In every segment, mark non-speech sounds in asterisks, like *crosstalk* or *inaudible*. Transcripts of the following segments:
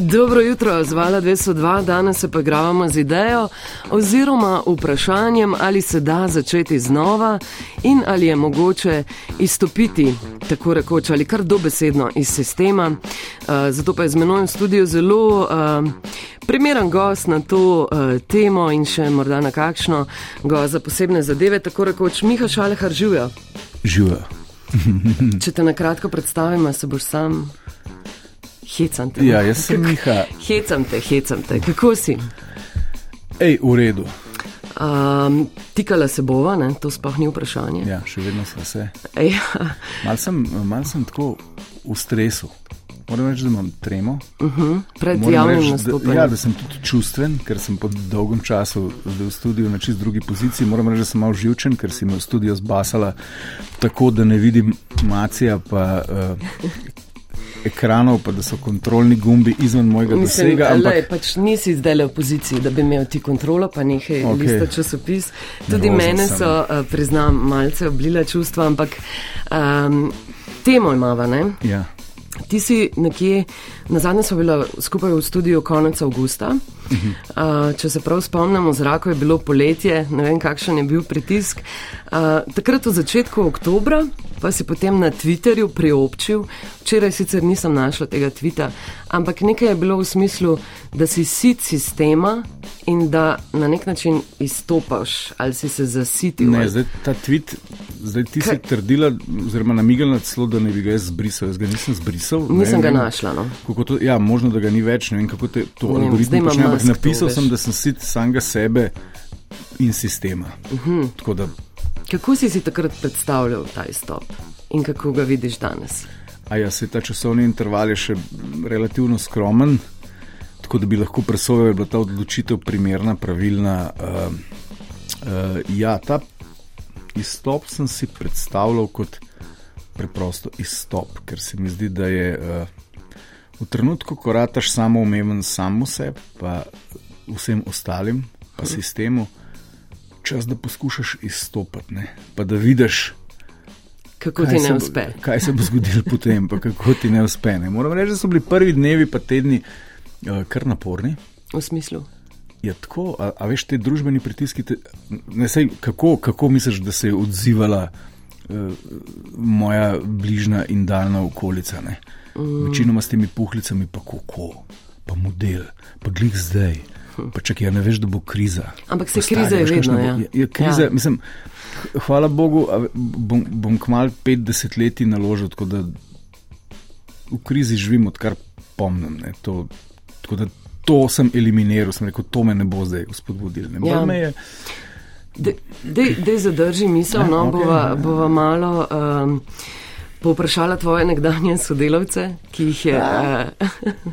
Dobro jutro, zvala 202, danes se pa gravamo z idejo oziroma vprašanjem, ali se da začeti znova in ali je mogoče izstopiti tako rekoč ali kar dobesedno iz sistema. Uh, zato pa je z menoj v studiu zelo uh, primeren gost na to uh, temo in še morda na kakšno go za posebne zadeve, tako rekoč Miha Šalehar živijo. Živijo. Če te na kratko predstavim, se boš sam. Hecam te. Ja, jaz sem Miha. Hecam te, hecam te. Kako si? Ej, v redu. Um, tikala se bova, ne? to sploh ni vprašanje. Ja, še vedno sem se. Ja. Mal sem, mal sem tako v stresu. Moram reči, da imam tremo. Uh -huh. Pred Moram javnim reči, da, nastopom. ja, da sem tudi čustven, ker sem po dolgem času v studiu na čist drugi poziciji. Moram reči, da sem malo živčen, ker si me v studio zbasala tako, da ne vidim macija, pa uh, ekranov, pa da so kontrolni gumbi izven mojega Mislim, dosega. ampak... Ampak pač nisi zdaj le v poziciji, da bi imel ti kontrolo, pa nekaj okay. Lista časopis. Tudi Nervozen mene sem. so, uh, priznam, malce oblila čustva, ampak um, temo imava, ne? ja, Ti si nekje, na zadnje smo bili skupaj v studiu konec avgusta. Uh, če se prav spomnim, v zraku je bilo poletje, ne vem, kakšen je bil pritisk. Uh, takrat v začetku oktobra pa si potem na Twitterju priobčil, včeraj sicer nisem našla tega tvita, ampak nekaj je bilo v smislu, da si sit sistema in da na nek način izstopaš ali si se zasitil. ne, zdaj ta tweet, zdaj ti si Kaj- trdila, oziroma namigala celo, da ne bi ga jaz zbrisal. Jaz ga nisem zbrisal. ne Nisem ga vem, našla. No. To, ja, možno, da ga ni več, ne vem, kako te, to Ne algoritmi počne, ampak to napisal veš. sem, da sem sit samega sebe in sistema. Uh Mhm. -huh. Tako da, Kako si si takrat predstavljal ta izstop in kako ga vidiš danes? ja, se ta časovni interval je še relativno skromen, tako da bi lahko presojal, da je bila ta odločitev primerna, pravilna. Uh, uh, ja, ta izstop sem si predstavljal kot preprosto izstop, ker se mi zdi, da je uh, v trenutku, ko rataš samo umeven samo sebi, pa vsem ostalim, pa sistemu, čas, da poskušaš izstopati, ne? pa da vidiš, Kako ti ne bo- uspe? Kaj se bo zgodilo potem, pa kako ti ne uspe. Ne? Moram reči, da so bili prvi dnevi, pa tedni uh, kar naporni. V smislu. Je tako, a, a veš, te družbeni pritiski, te, ne sej, kako, kako misliš, da se je odzivala uh, moja bližnja in daljna okolica? Ne? Mm. Večinoma s temi puhlicami, pa kako, pa model, pa glih zdaj. Pa čakaj, ja ne veš, da bo kriza. Ampak se Pa stari, kriza je veš, vedno, bo- ja. Je, je kriza, Ja. ja. mislim, hvala Bogu, bom, bom kmal 50 let naložil, tako da v krizi živim, odkar pomnim. ne, To, tako da to sem eliminiral, sem rekel, to me ne bo zdaj spodbudilo. Ne, Ja. ja. me je, Dej, zadrži misel, Ja, no, okej, bova, ja. bova malo um, povprašala tvoje nekdanje sodelavce, ki jih je, uh,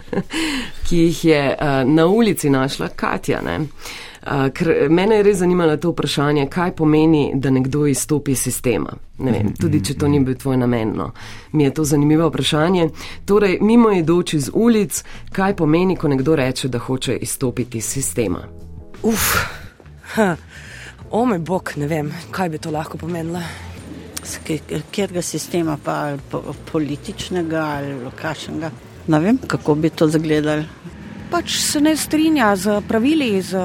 *laughs* ki jih je uh, na ulici našla Katja. Ne? Uh, ker mene je res zanimalo to vprašanje, kaj pomeni, da nekdo izstopi iz sistema. Ne vem, tudi če to ni bil tvoj namen. No. Mi je to zanimivo vprašanje. Torej, mimo idoči z ulic, kaj pomeni, ko nekdo reče, da hoče izstopiti iz sistema. Uf, ha. o moj bog, ne vem, kaj bi to lahko pomenilo. Kjerga sistema, pa političnega ali kakšnega. Ne vem, kako bi to izgledalo. pač se ne strinja z pravili, z,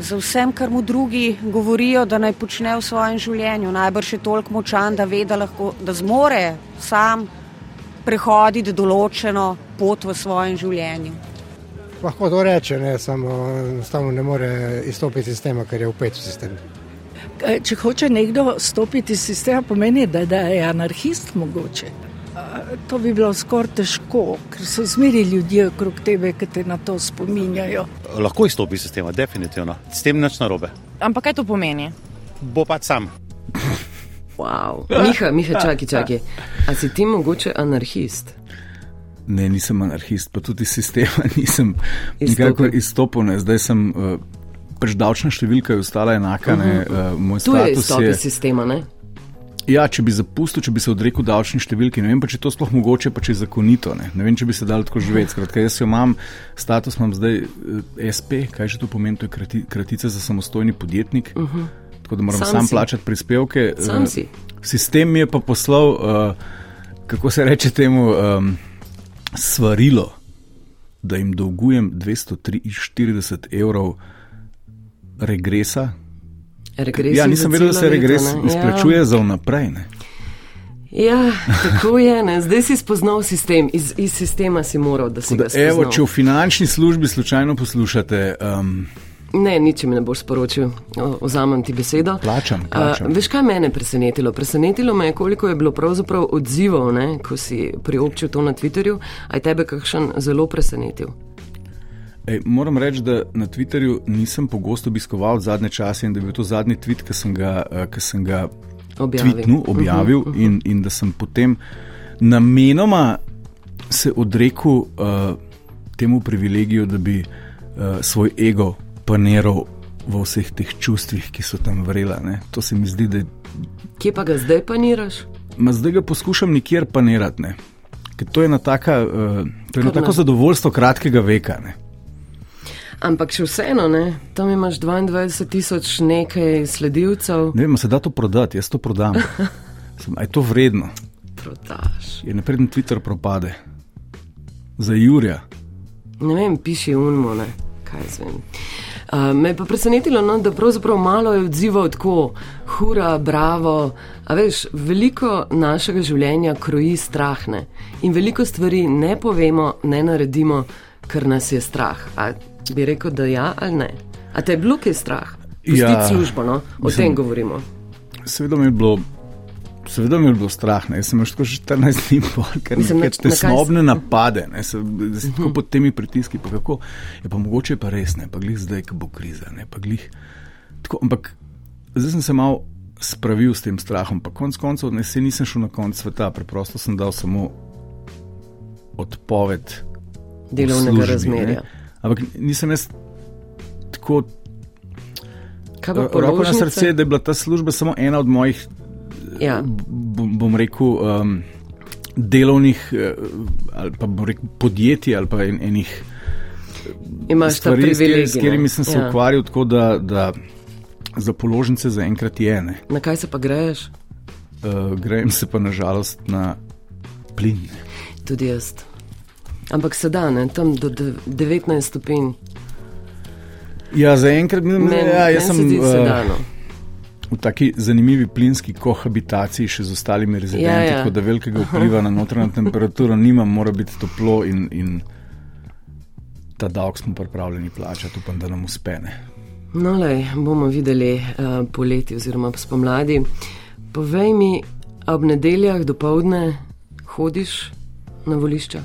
z vsem, kar mu drugi govorijo, da naj počne v svojem življenju. Najbrž je toliko močan, da ve, da, lahko, da zmore sam prehoditi določeno pot v svojem življenju. Lahko to reče, ne, samo enostavno ne more izstopiti iz sistema, ker je upet v sistem. Če hoče nekdo stopiti iz sistema, pomeni, da, da je anarhist mogoče. Eh, To bi bilo skoraj težko, ker so zmeri ljudje okrog tebe, ki te na to spominjajo. Lahko izstopi iz sistema, definitivno. S tem nič narobe. Ampak kaj to pomeni? Bo pač sam. Wow. Miha, Miha, čakaj, čakaj. A si ti mogoče anarhist? ne, nisem anarhist, pa tudi sistema *laughs* nisem Izstopil. nikakor izstopil. Ne. Zdaj sem, uh, pač davčna številka je ostala enaka, ne, uh, moj Tu je status izstop je. iz sistema, ne? Ja, če bi zapustil, če bi se odrekel davčni številki, ne vem pa, če je to sploh mogoče, pa če je zakonito. Ne, ne vem, če bi se dal tako živeti. Skratka, jaz jo imam, status imam zdaj eh, SP, kaj že to pomeni, to je krati, kratica za samostojni podjetnik. Uh -huh. Tako da moram Sam sam, sam si. plačati prispevke. Sam Eh, si. Sistem mi je pa poslal, uh, kako se reče temu, um, svarilo. da jim dolgujem 243 evrov regresa. Regresi Ja, nisem vedel, da se regres leto, ne. izplačuje za vnaprej. Ne? Ja, tako je. Ne. Zdaj si spoznal sistem, iz, iz sistema si moral, da si Tako ga Da, evo, spoznal. če v finančni službi slučajno poslušate, um, Ne, nič mi ne boš sporočil, O, vzamem ti besedo. plačam. Plačam. veš, kaj mene presenetilo? Presenetilo me je, koliko je bilo pravzaprav odzivov, ne, ko si priobčil to na Twitterju. A je tebe kakšen zelo presenetil? Ej, moram reči, da na Twitterju nisem pogosto obiskoval zadnje čase in da je bil to zadnji tweet, ki sem ga, eh, ki sem ga Objavil. tweetnul, objavil uh -huh, uh -huh. In, in da sem potem namenoma se odrekel uh, temu privilegiju, da bi uh, svoj ego paniral v vseh teh čustvih, ki so tam vrela. Ne. To se mi zdi, da je Kje pa ga zdaj paniraš? Ma zdaj ga poskušam nikjer panirati, ne. ker to je ena taka, uh, to je Kar tako zadovoljstvo kratkega veka. Ne. Ampak še vseeno, ne, tam imaš 22 tisoč nekaj sledilcev, Ne vem, se da to prodati, jaz to prodam. *laughs* Sem, je to vredno? prodaš. Je napreden Twitter propade. Za Jurja. Ne vem, piši unmo, ne, kaj jaz vem. Uh, me je pa presenetilo, no, da pravzaprav malo je odzival tako, hura, bravo. A veš, veliko našega življenja kroji strah ne? in veliko stvari ne povemo, ne naredimo, ker nas je strah. A bi rekel, da ja ali ne? A te je bilo kaj strah? Pustiti Ja, službo, no? o mislim- tem govorimo. Seveda mi je bilo. Seveda mi je bilo strah, ne? Jaz sem že tako že 14 dni pol, ker na- nekaj te Mhm. snobne napade, ne, se, da si tako pod temi pritiski, pa kako, je pa mogoče pa res, ne, pa glih zdaj, ko bo kriza, ne, pa glih. Tako, ampak zdaj sem se mal spravil s tem strahom, pa konc koncev, ne, se nisem šel na konec sveta, preprosto sem dal samo odpoved Delovnega službi, razmerja. Ne. Ampak nisem jaz tako roko na srce, da je bila ta služba samo ena od mojih Ja. bom, bom rekel, um, delovnih eh, ali pa rekel podjetij ali pa en, enih Imaš ta stvari, s privilegij. s katerimi sem se ja. ukvarjal tako, da, da za položnice zaenkrat je ne. Na kaj se pa greješ? Uh, grejem se pa nažalost na plin. Tudi jaz. Ampak se da, ne, tam do de- 19 stopinj. Ja, zaenkrat Meni ja, jaz sem uh, sedano. v taki zanimivi plinski kohabitaciji še z ostalimi rezidenti, Ja, ja. tako da velikega vpliva na notranjo temperaturo nimam, mora biti toplo in, in ta davek smo pripravljeni plačati, upam, da nam uspe. Ne. No, lej, bomo videli uh, poleti oziroma spomladi. Povej mi, ob nedeljah do povdne hodiš na volišča?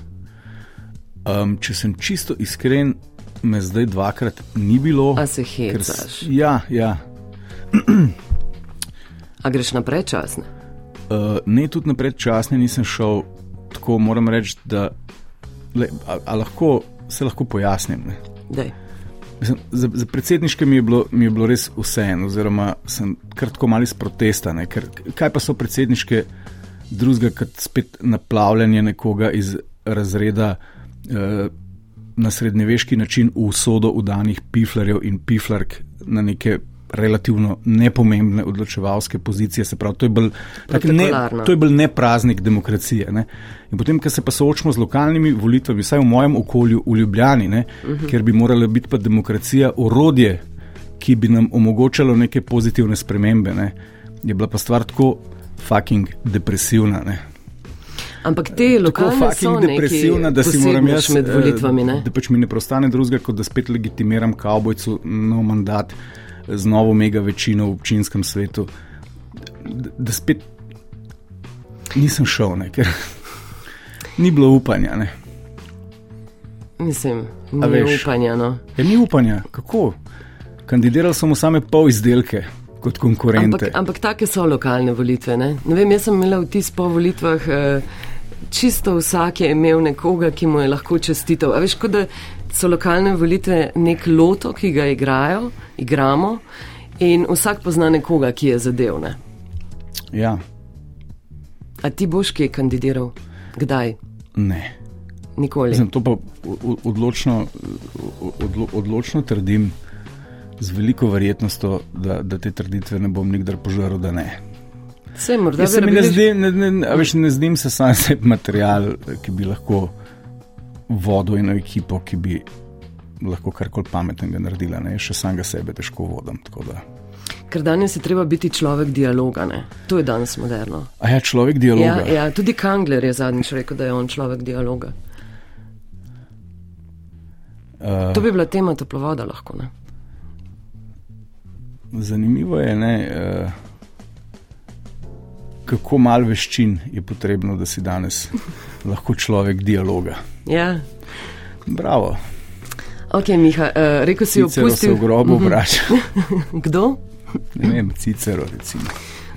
Um, če sem čisto iskren, me zdaj dvakrat ni bilo. A se ker hecaš? Ja, ja. A greš naprej časne? Uh, ne, tudi na predčasne nisem šel, tako moram reči, da le, a, a lahko, se lahko pojasnim. Mislim, za, za predsedniške mi je, bilo, mi je bilo res vseeno, oziroma sem kar tako mali iz protesta. Ne, ker, kaj pa so predsedniške drugega, kot spet naplavljanje nekoga iz razreda na srednjeveški način v usodo udanih piflarjev in piflark na neke relativno nepomembne odločevalske pozicije. Se pravi, to je bolj, tak ne, to je bolj ne praznik demokracije. Ne. In potem, ko se pa soočimo z lokalnimi volitvami, vsaj v mojem okolju, v Ljubljani, ne, uh -huh. ker bi morala biti pa demokracija orodje, ki bi nam omogočalo neke pozitivne spremembe, ne, je bila pa stvar tako fucking depresivna. Ne. Ampak te lokalne so depresivna, da si moram jaz med eh, volitvami, ne? Da pač mi ne prostane drugega, kot da spet legitimiram kavbojcu nov mandat z novo mega večino v občinskem svetu. Da, da spet nisem šel, ne, ker *laughs* ni bilo upanja. Ne. Mislim, ni veš. upanja, no. Ja, ni upanja, kako? Kandidiral sem v same pol izdelke kot konkurente. Ampak, ampak take so lokalne volitve. Ne? ne vem, jaz sem imela vtis po volitvah, eh, čisto vsak je imel nekoga, ki mu je lahko čestitev. A veš, kot da so lokalne volitve nek loto, ki ga igrajo, igramo in vsak pozna nekoga, ki je zadev. Ne? Ja, A ti boš kje kandidiral? Kdaj? ne. Nikoli. Mislim, to pa odločno, odlo, odločno trdim, z veliko verjetnostjo, da, da te trditve ne bom nikdar požaril, da ne. Vse morda se mi ne zdi, ne, ne, a veš, ne zdim se sam *laughs* sebi material, ki bi lahko vodil eno ekipo, ki bi lahko karkoli pametnega naredila. Ne? Še samega sebe težko vodim. Ker danes je treba biti človek dialoga. Ne? To je danes moderno. A ja, človek dialoga. Ja, ja, tudi Kangler je zadnjič rekel, da je on človek dialoga. Uh, to bi bila tema toplovoda lahko. Ne? Zanimivo je, ne, uh, kako malo veščin je potrebno, da si danes lahko človek dialoga. Ja. Bravo. Ok, Miha, uh, rekel si, opustil... da se v grobu mhm. vrača. *laughs* Kdo? Ne vem, Cicero, recimo.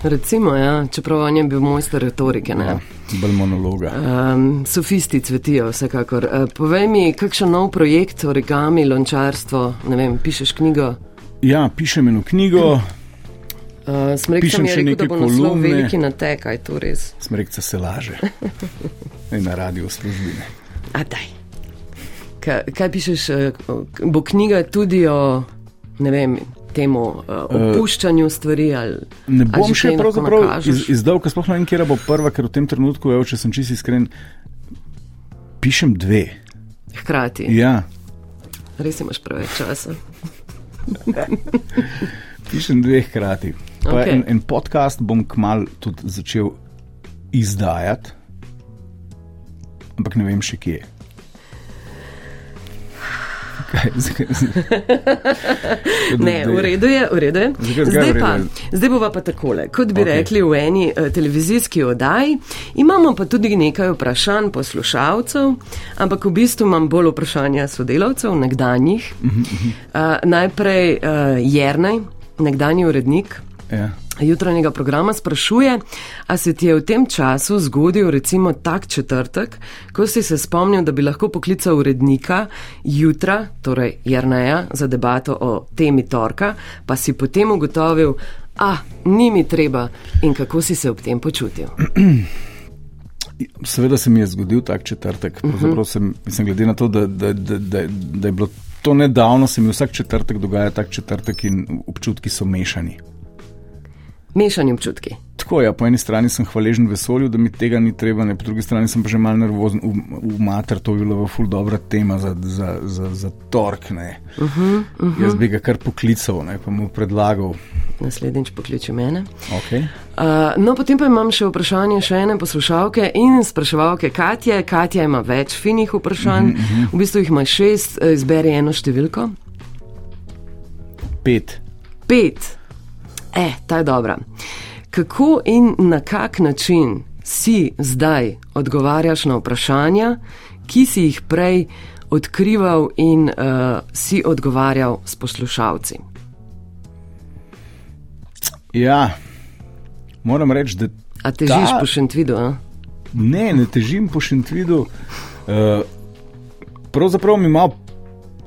Recimo, ja, čeprav on je bil mojster retorike. Ja, bolj monologa. Um, sofisti cvetijo, vsekakor. Uh, povej mi, kakšen nov projekt, origami, lončarstvo, ne vem, pišeš knjigo? Ja, pišem eno knjigo. Uh, Smrekam je rekel, da bo naslov veliki natek, kaj to res? Smrekca se laže. na radio službine. A daj. Kaj, kaj pišeš, bo knjiga tudi o, ne vem, temu uh, opuščanju stvari. Ali, ne bom še pravzaprav iz, izdal, ker sploh ne vem, kje bo prva, ker v tem trenutku, evo, če sem čisto iskren, pišem dve. Hkrati. Ja. Res imaš preveč časa. pišem dve hkrati. Okay. En, en podcast bom kmal tudi začel izdajati, ampak ne vem še kje. *laughs* *laughs* ne, v redu je, v redu je. Zdaj, pa, zdaj bova pa takole. Kot bi okay. rekli v eni uh, televizijski oddaji, imamo pa tudi nekaj vprašanj poslušalcev, ampak v bistvu imam bolj vprašanja sodelavcev, nekdanjih. Uh, najprej uh, Jrnej, nekdanji urednik. Ja jutranjega programa sprašuje, a se ti je v tem času zgodil recimo tak četrtek, ko si se spomnil, da bi lahko poklical urednika jutra, torej Jrneja, za debato o temi torka, pa si potem ugotovil, a ni mi treba in kako si se ob tem počutil. Seveda se mi je zgodil tak četrtek. Uh -huh. sem, mislim, glede na to, da, da, da, da, da je bilo to nedavno, se mi vsak četrtek dogaja tak četrtek in občutki so mešani mešani občutki. Tako je, ja, po eni strani sem hvaležen vesolju, da mi tega ni treba, ne, po drugi strani sem pa že malo nervozen v, v mater, to je bila ful dobra tema za, za, za, za tork. Uh -huh, uh -huh. Jaz bi ga kar poklical, ne, pa mu predlagal. Naslednjič pokliči mene. Okay. Uh, no, potem pa imam še vprašanje še ene poslušalke in spraševalke Katje. Katja ima več finih vprašanj, uh -huh, uh -huh. v bistvu jih ima šest, eh, izberi eno številko. Pet. Pet. E, ta je dobra. Kako in na kak način si zdaj odgovarjaš na vprašanja, ki si jih prej odkrival in uh, si odgovarjal s poslušalci? Ja, moram reči, da. A težiš ta... po šentvidu? A? Ne, ne težim po šentvidu. Uh, pravzaprav mi malo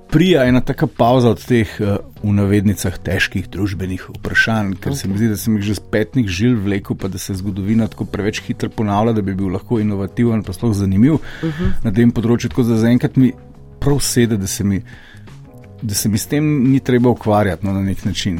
prija ena taka pauza od teh uh, v navednicah težkih družbenih vprašanj, ker okay. se mi zdi, da sem jih že z petnih žil vlekel, pa da se zgodovina tako preveč hitro ponavlja, da bi bil lahko inovativen in sploh zanimiv uh mhm. -huh. na tem področju. Tako da zaenkrat mi prav sedi, da se mi. Da se mi s tem ni treba ukvarjati no, na nek način.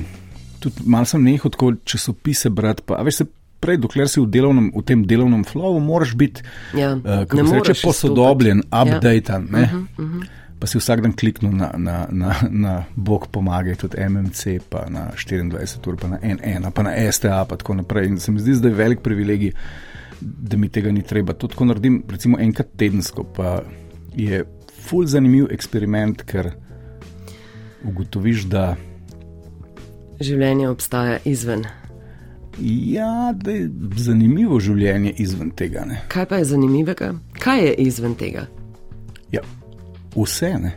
Tudi malo sem nehal tako časopise brati. Pa, veš, se prej, dokler si v, delovnem, v tem delovnem flowu, moraš biti ja, uh, posodobljen, updated. Ja. Uh -huh, uh -huh pa si vsak dan kliknil na, na, na, na Bog pomaga, tudi MMC, pa na 24 ur, pa na NN, pa na STA, pa tako naprej. In se mi zdi zdaj velik privilegij, da mi tega ni treba. To tako naredim, recimo enkrat tedensko, pa je ful zanimiv eksperiment, ker ugotoviš, da. Življenje obstaja izven. Ja, da je zanimivo življenje izven tega. Ne? Kaj pa je zanimivega? Kaj je izven tega? Ja, vse. Ne?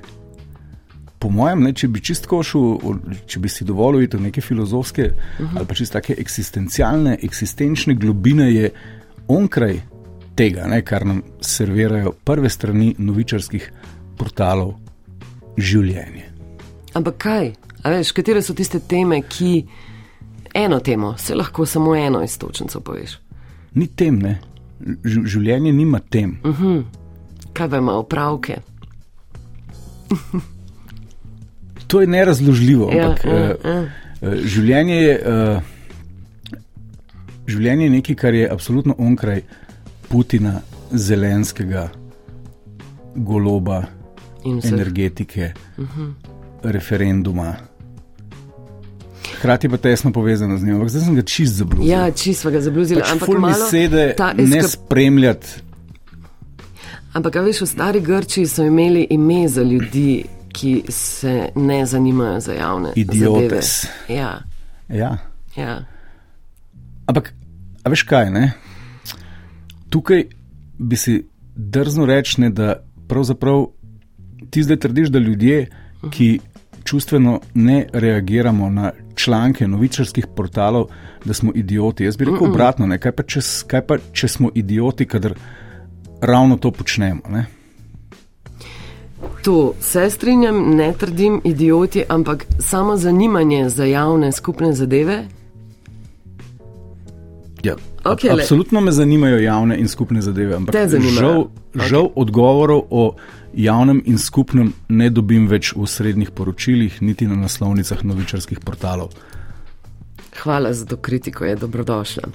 Po mojem, ne, če bi čistko šel, če bi si dovolil iti v neke filozofske uh mhm. -huh. ali pa čisto take eksistencialne, eksistenčne globine, je onkraj tega, ne, kar nam servirajo prve strani novičarskih portalov, življenje. Ampak kaj? A veš, katere so tiste teme, ki eno temo, se lahko samo eno istočnico poveš? Ni tem, ne. Življenje nima tem. Uh mhm. -huh. Kaj pa ima opravke? *laughs* to je nerazložljivo. Ja, ampak, ja, ja. Uh, življenje, je, uh, življenje je nekaj, kar je absolutno onkraj Putina, Zelenskega, goloba, energetike, uh -huh. referenduma. Hkrati pa tesno povezano z njim, ampak zdaj sem ga čist zabluzil. Ja, čisto ga zabluzili, pač ampak malo sede ta ne eskap- spremljati. Ampak, veš, v stari Grčiji so imeli ime za ljudi, ki se ne zanimajo za javne Idiotes. zadeve. Ja, Ja. ja. Ampak, a veš kaj, ne? Tukaj bi si drzno reči, ne, da pravzaprav ti zdaj trdiš, da ljudje, ki čustveno ne reagiramo na članke novičarskih portalov, da smo idioti. Jaz bi rekel obratno, ne? Kaj, pa če, kaj pa če smo idioti, kadar ravno to počnemo. Ne? To se strinjam, ne trdim idioti, ampak samo zanimanje za javne skupne zadeve. Ja, Okej, ab- absolutno me zanimajo javne in skupne zadeve, ampak žal, žal odgovorov o javnem in skupnem ne dobim več v srednjih poročilih, niti na naslovnicah novičarskih portalov. Hvala za to kritiko, je dobrodošla.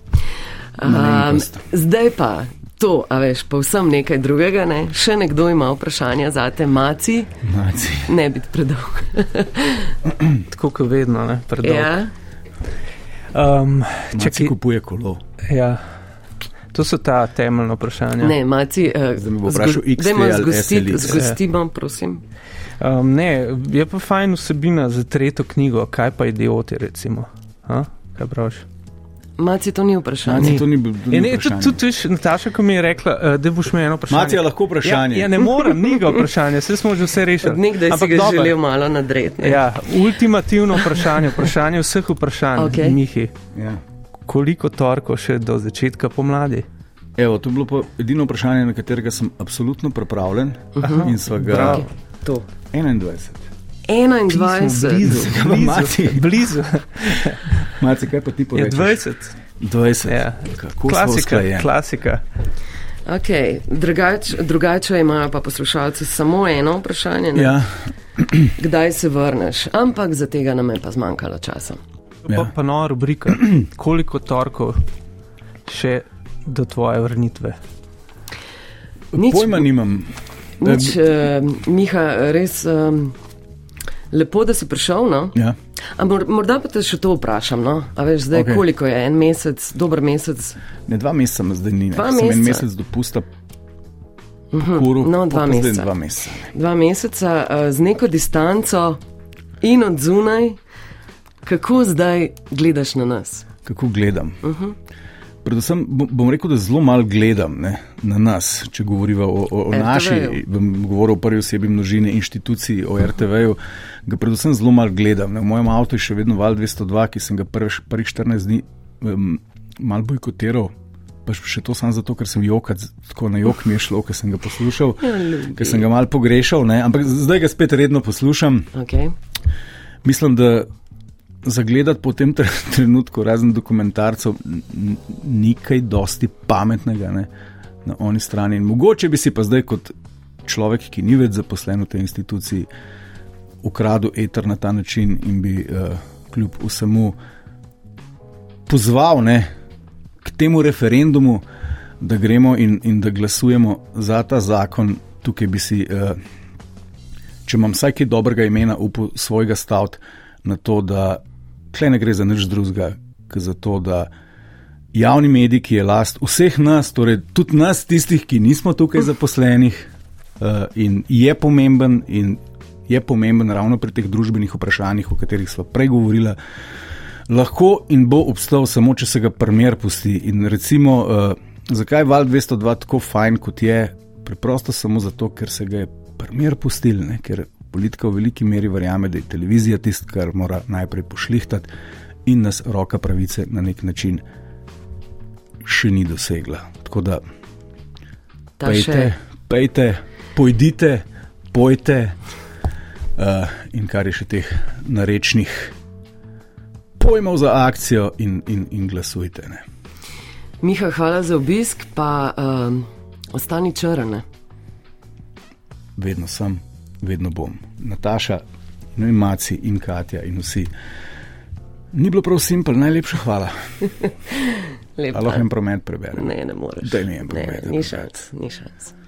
Um, zdaj pa to, a veš, povsem nekaj drugega. Ne? Še nekdo ima vprašanja za te maci, Naci. ne biti predolg. *clears throat* Tako kot vedno, ne, predolgo. Ja, Um, Če ki ki, kupuje kolo. ja. To so ta temeljna vprašanja. ne, maci. Uh, Zdaj me bo vprašal ali zgostiti, SLX. zgostimo, prosim. Um, ne, je pa fajn vsebina za tretjo knjigo, kaj pa idioti, recimo. Ha? Kaj praviš? Maci, to ni vprašanje. Naci, to ni bil Ja, ne, tudi, tudi, viš, Nataša, ko mi je rekla, uh, da boš imel eno vprašanje. Macija, lahko vprašanje. Ja, ja, ne morem, ni ga vprašanja, vse smo že vse rešili. Nekdaj si Ampak ga dobro. želel malo nadreti. Ja, ultimativno vprašanje, vprašanje vseh vprašanj, okay. Mihi. Ja. Koliko torkov še do začetka pomladi? Evo, to je bilo pa edino vprašanje, na katerega sem absolutno pripravljen. Uh -huh. In sva ga Bravo. To. 21. 21. Blizu, Maci? blizu, blizu. Malce, kaj pa ti poveš? 20. 20. Ja. Kako Klasika, klasika. Okay. Drugač, drugače imajo pa poslušalci samo eno vprašanje, ne? Ja, *clears throat* kdaj se vrneš. Ampak za tega nam je pa zmanjkalo časa. Ja. Ja. Pa, pa nova rubrika. *clears throat* Koliko torkov še do tvoje vrnitve? Nič, pojma nimam. nič uh, Miha, res um, lepo, da si prišel. No? Ja. Ampak morda pa te še to vprašam. No? A veš, zdaj okay. koliko je en mesec, dober mesec. Ne, dva meseca me zdaj ni. Dva Sem en meseca? mesec dopusta. Kuru, no, dva meseca. Dva meseca. Dva meseca uh, z neko distanco in od zunaj, kako zdaj gledaš na nas? Kako gledam. Uh -huh. Predvsem bom, rekel, da zelo malo gledam ne, na nas, če govorimo o, o, o naši, bom govoril o prvi osebi množine inštitucij, o RTV-ju, ga predvsem zelo malo gledam. Ne. V mojem avtu je še vedno val 202, ki sem ga prvih, prvih 14 dni um, malo bojkotiral. Pa še to samo zato, ker sem jokat, tako na jok mi je šlo, ker sem ga poslušal, ker sem ga malo pogrešal, ne. ampak zdaj ga spet redno poslušam. Okay. Mislim, da zagledati po tem tre- *laughs* trenutku razen dokumentarcev ni kaj dosti pametnega ne, na oni strani. In mogoče bi si pa zdaj kot človek, ki ni več zaposlen v tej instituciji, ukradel eter na ta način in bi uh, kljub vsemu pozval ne, k temu referendumu, da gremo in, in da glasujemo za ta zakon. Tukaj bi si, uh, če imam vsaj kaj dobrega imena, upal svojega staviti na to, da tle ne gre za nič drugega, kot za to, da javni medij, ki je last vseh nas, torej tudi nas, tistih, ki nismo tukaj zaposlenih uh, in je pomemben, in je pomemben ravno pri teh družbenih vprašanjih, o katerih smo prej govorili. Lahko in bo obstal samo, če se ga primer pusti. In recimo, uh, zakaj je Val 202 tako fajn, kot je? Preprosto samo zato, ker se ga je primer pustil, ne? ker politika v veliki meri verjame, da je televizija tisto, kar mora najprej pošlihtati in nas roka pravice na nek način še ni dosegla. Tako da Ta pejte, še, pejte, pojdite, pojte uh, in kar je še teh narečnih pojmov za akcijo in, in, in glasujte. Ne. Miha, hvala za obisk, pa um, ostani črne. Vedno sem, vedno bom. Nataša, no in Maci, in Katja, in vsi. Ni bilo prav simpel, najlepša hvala. *laughs* Lepo. Ali lahko en promet preberem? Ne, ne moreš. Daj mi en ne, promet, da ni šans, ni šans.